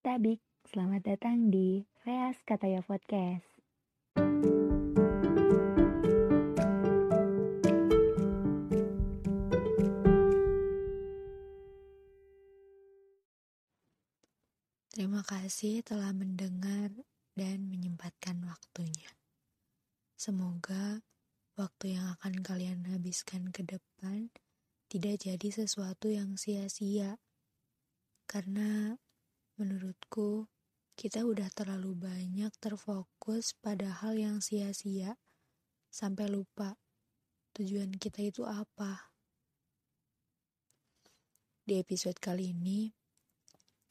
Tabik, selamat datang di Veas Kataya Podcast. Terima kasih telah mendengar dan menyempatkan waktunya. Semoga waktu yang akan kalian habiskan ke depan tidak jadi sesuatu yang sia-sia. Karena menurutku kita udah terlalu banyak terfokus pada hal yang sia-sia sampai lupa tujuan kita itu apa. Di episode kali ini,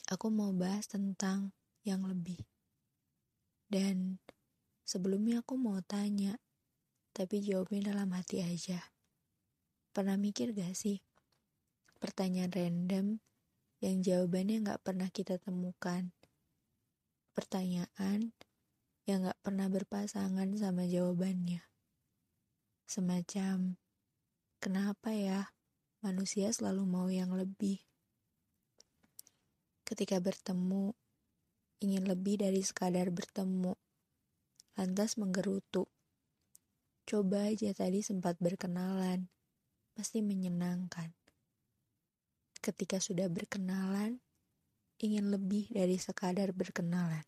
aku mau bahas tentang yang lebih. Dan sebelumnya aku mau tanya, tapi jawabnya dalam hati aja. Pernah mikir gak sih? Pertanyaan random yang jawabannya gak pernah kita temukan. Pertanyaan yang gak pernah berpasangan sama jawabannya. Semacam, kenapa ya manusia selalu mau yang lebih? Ketika bertemu, ingin lebih dari sekadar bertemu. Lantas menggerutu. Coba aja tadi sempat berkenalan. Pasti menyenangkan. Ketika sudah berkenalan, ingin lebih dari sekadar berkenalan.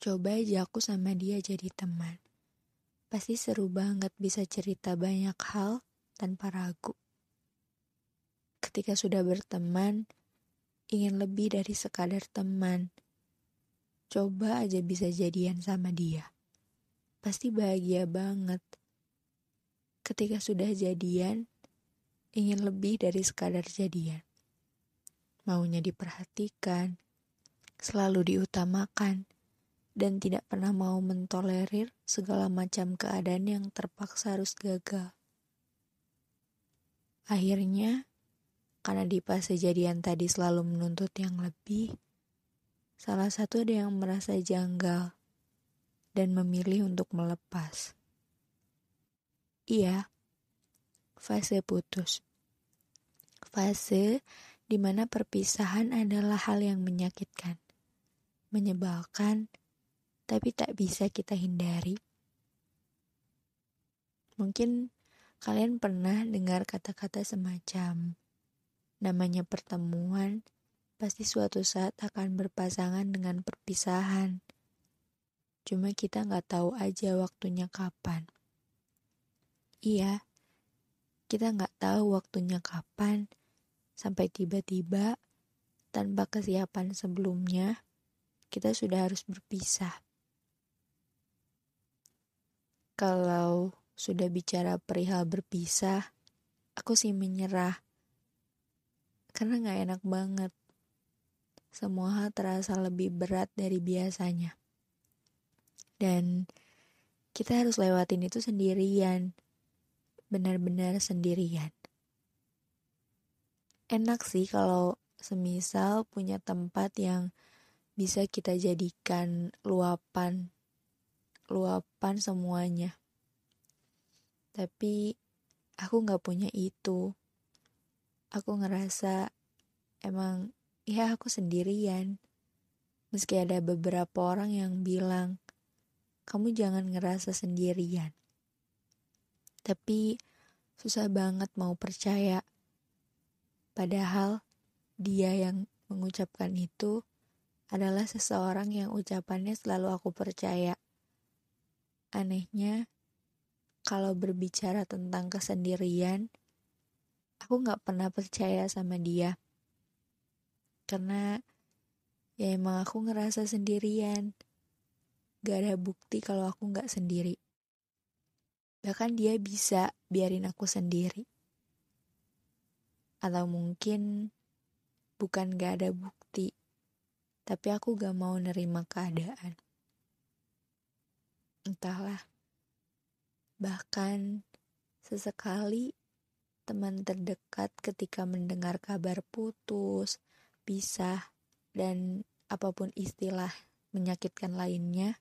Coba aja aku sama dia jadi teman. Pasti seru banget bisa cerita banyak hal tanpa ragu. Ketika sudah berteman, ingin lebih dari sekadar teman. Coba aja bisa jadian sama dia. Pasti bahagia banget. Ketika sudah jadian, ingin lebih dari sekadar jadian. Maunya diperhatikan, selalu diutamakan, dan tidak pernah mau mentolerir segala macam keadaan yang terpaksa harus gagal. Akhirnya, karena di fase jadian tadi selalu menuntut yang lebih, salah satu ada yang merasa janggal dan memilih untuk melepas. Iya, fase putus. Fase di mana perpisahan adalah hal yang menyakitkan, menyebalkan, tapi tak bisa kita hindari. Mungkin kalian pernah dengar kata-kata semacam Namanya pertemuan, pasti suatu saat akan berpasangan dengan perpisahan. Cuma kita nggak tahu aja waktunya kapan. Iya, kita nggak tahu waktunya kapan, sampai tiba-tiba tanpa kesiapan sebelumnya, kita sudah harus berpisah. Kalau sudah bicara perihal berpisah, aku sih menyerah karena gak enak banget. Semua hal terasa lebih berat dari biasanya. Dan kita harus lewatin itu sendirian. Benar-benar sendirian. Enak sih kalau semisal punya tempat yang bisa kita jadikan luapan. Luapan semuanya. Tapi aku gak punya itu aku ngerasa emang ya aku sendirian. Meski ada beberapa orang yang bilang, kamu jangan ngerasa sendirian. Tapi susah banget mau percaya. Padahal dia yang mengucapkan itu adalah seseorang yang ucapannya selalu aku percaya. Anehnya, kalau berbicara tentang kesendirian, aku nggak pernah percaya sama dia karena ya emang aku ngerasa sendirian gak ada bukti kalau aku nggak sendiri bahkan dia bisa biarin aku sendiri atau mungkin bukan gak ada bukti tapi aku gak mau nerima keadaan entahlah bahkan sesekali teman terdekat ketika mendengar kabar putus, pisah, dan apa pun istilah menyakitkan lainnya,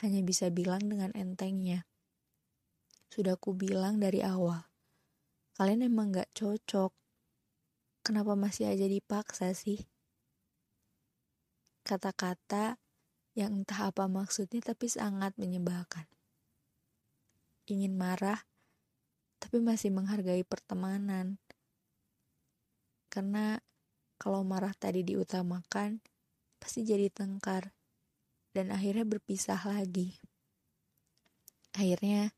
hanya bisa bilang dengan entengnya. Sudah ku bilang dari awal, kalian emang gak cocok. Kenapa masih aja dipaksa sih? kata-kata yang entah apa maksudnya tapi sangat menyebalkan. Ingin marah, tapi masih menghargai pertemanan. Karena kalau marah tadi diutamakan, pasti jadi tengkar. Dan akhirnya berpisah lagi. Akhirnya,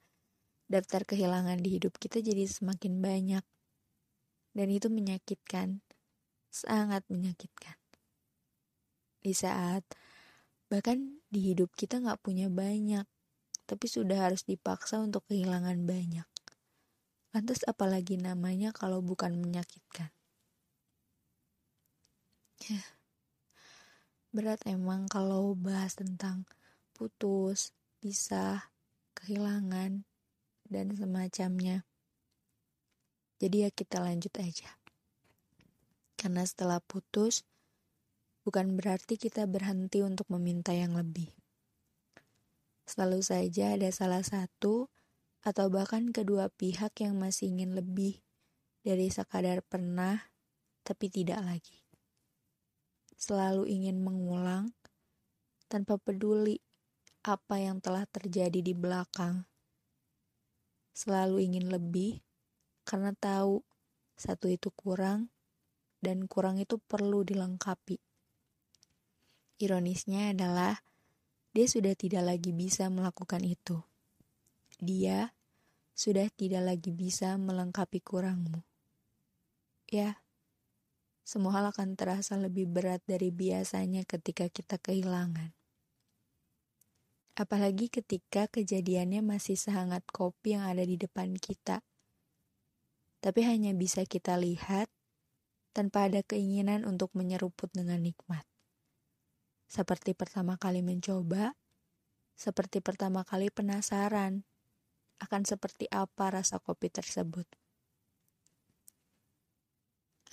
daftar kehilangan di hidup kita jadi semakin banyak. Dan itu menyakitkan. Sangat menyakitkan. Di saat Bahkan di hidup kita nggak punya banyak, tapi sudah harus dipaksa untuk kehilangan banyak. Lantas apalagi namanya kalau bukan menyakitkan? Ya, berat emang kalau bahas tentang putus, pisah, kehilangan, dan semacamnya. Jadi ya kita lanjut aja. Karena setelah putus, bukan berarti kita berhenti untuk meminta yang lebih. Selalu saja ada salah satu atau bahkan kedua pihak yang masih ingin lebih dari sekadar pernah tapi tidak lagi. Selalu ingin mengulang tanpa peduli apa yang telah terjadi di belakang. Selalu ingin lebih karena tahu satu itu kurang dan kurang itu perlu dilengkapi. Ironisnya adalah dia sudah tidak lagi bisa melakukan itu. Dia sudah tidak lagi bisa melengkapi kurangmu. Ya, semua hal akan terasa lebih berat dari biasanya ketika kita kehilangan. Apalagi ketika kejadiannya masih sehangat kopi yang ada di depan kita. Tapi hanya bisa kita lihat tanpa ada keinginan untuk menyeruput dengan nikmat seperti pertama kali mencoba, seperti pertama kali penasaran akan seperti apa rasa kopi tersebut.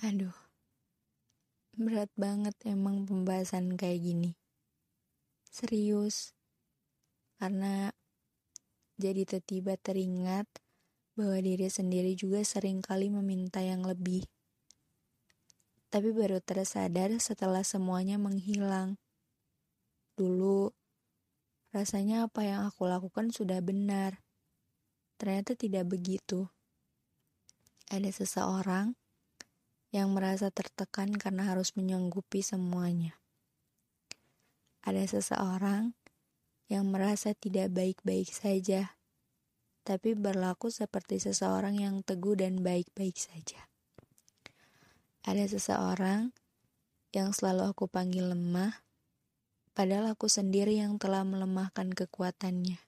Aduh, berat banget emang pembahasan kayak gini. Serius, karena jadi tiba-tiba teringat bahwa diri sendiri juga sering kali meminta yang lebih. Tapi baru tersadar setelah semuanya menghilang. Dulu, rasanya apa yang aku lakukan sudah benar. Ternyata tidak begitu. Ada seseorang yang merasa tertekan karena harus menyanggupi semuanya. Ada seseorang yang merasa tidak baik-baik saja, tapi berlaku seperti seseorang yang teguh dan baik-baik saja. Ada seseorang yang selalu aku panggil lemah, padahal aku sendiri yang telah melemahkan kekuatannya.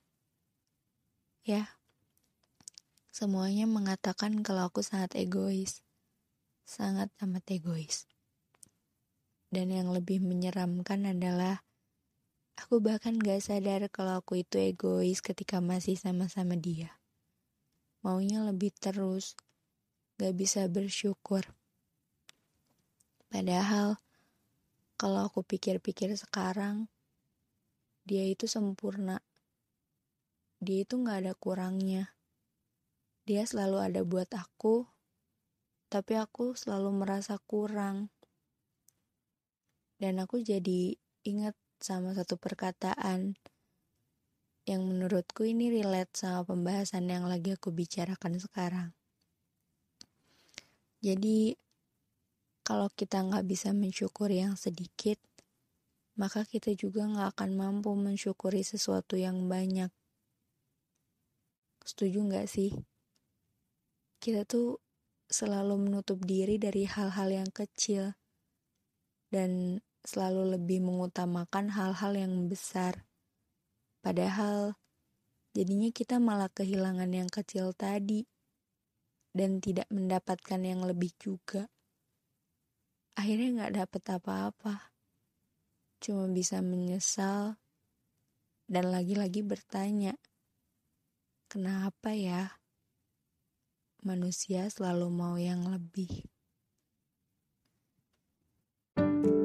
Ya, semuanya mengatakan kalau aku sangat egois, sangat amat egois. Dan yang lebih menyeramkan adalah aku bahkan gak sadar kalau aku itu egois ketika masih sama-sama dia. Maunya lebih terus, gak bisa bersyukur. Padahal kalau aku pikir-pikir sekarang, dia itu sempurna. Dia itu gak ada kurangnya. Dia selalu ada buat aku, tapi aku selalu merasa kurang. Dan aku jadi ingat sama satu perkataan yang menurutku ini relate sama pembahasan yang lagi aku bicarakan sekarang. Jadi, kalau kita nggak bisa mensyukuri yang sedikit, maka kita juga nggak akan mampu mensyukuri sesuatu yang banyak. Setuju nggak sih? Kita tuh selalu menutup diri dari hal-hal yang kecil dan selalu lebih mengutamakan hal-hal yang besar. Padahal, jadinya kita malah kehilangan yang kecil tadi dan tidak mendapatkan yang lebih juga. Akhirnya nggak dapet apa-apa. Cuma bisa menyesal dan lagi-lagi bertanya, kenapa ya manusia selalu mau yang lebih? thank you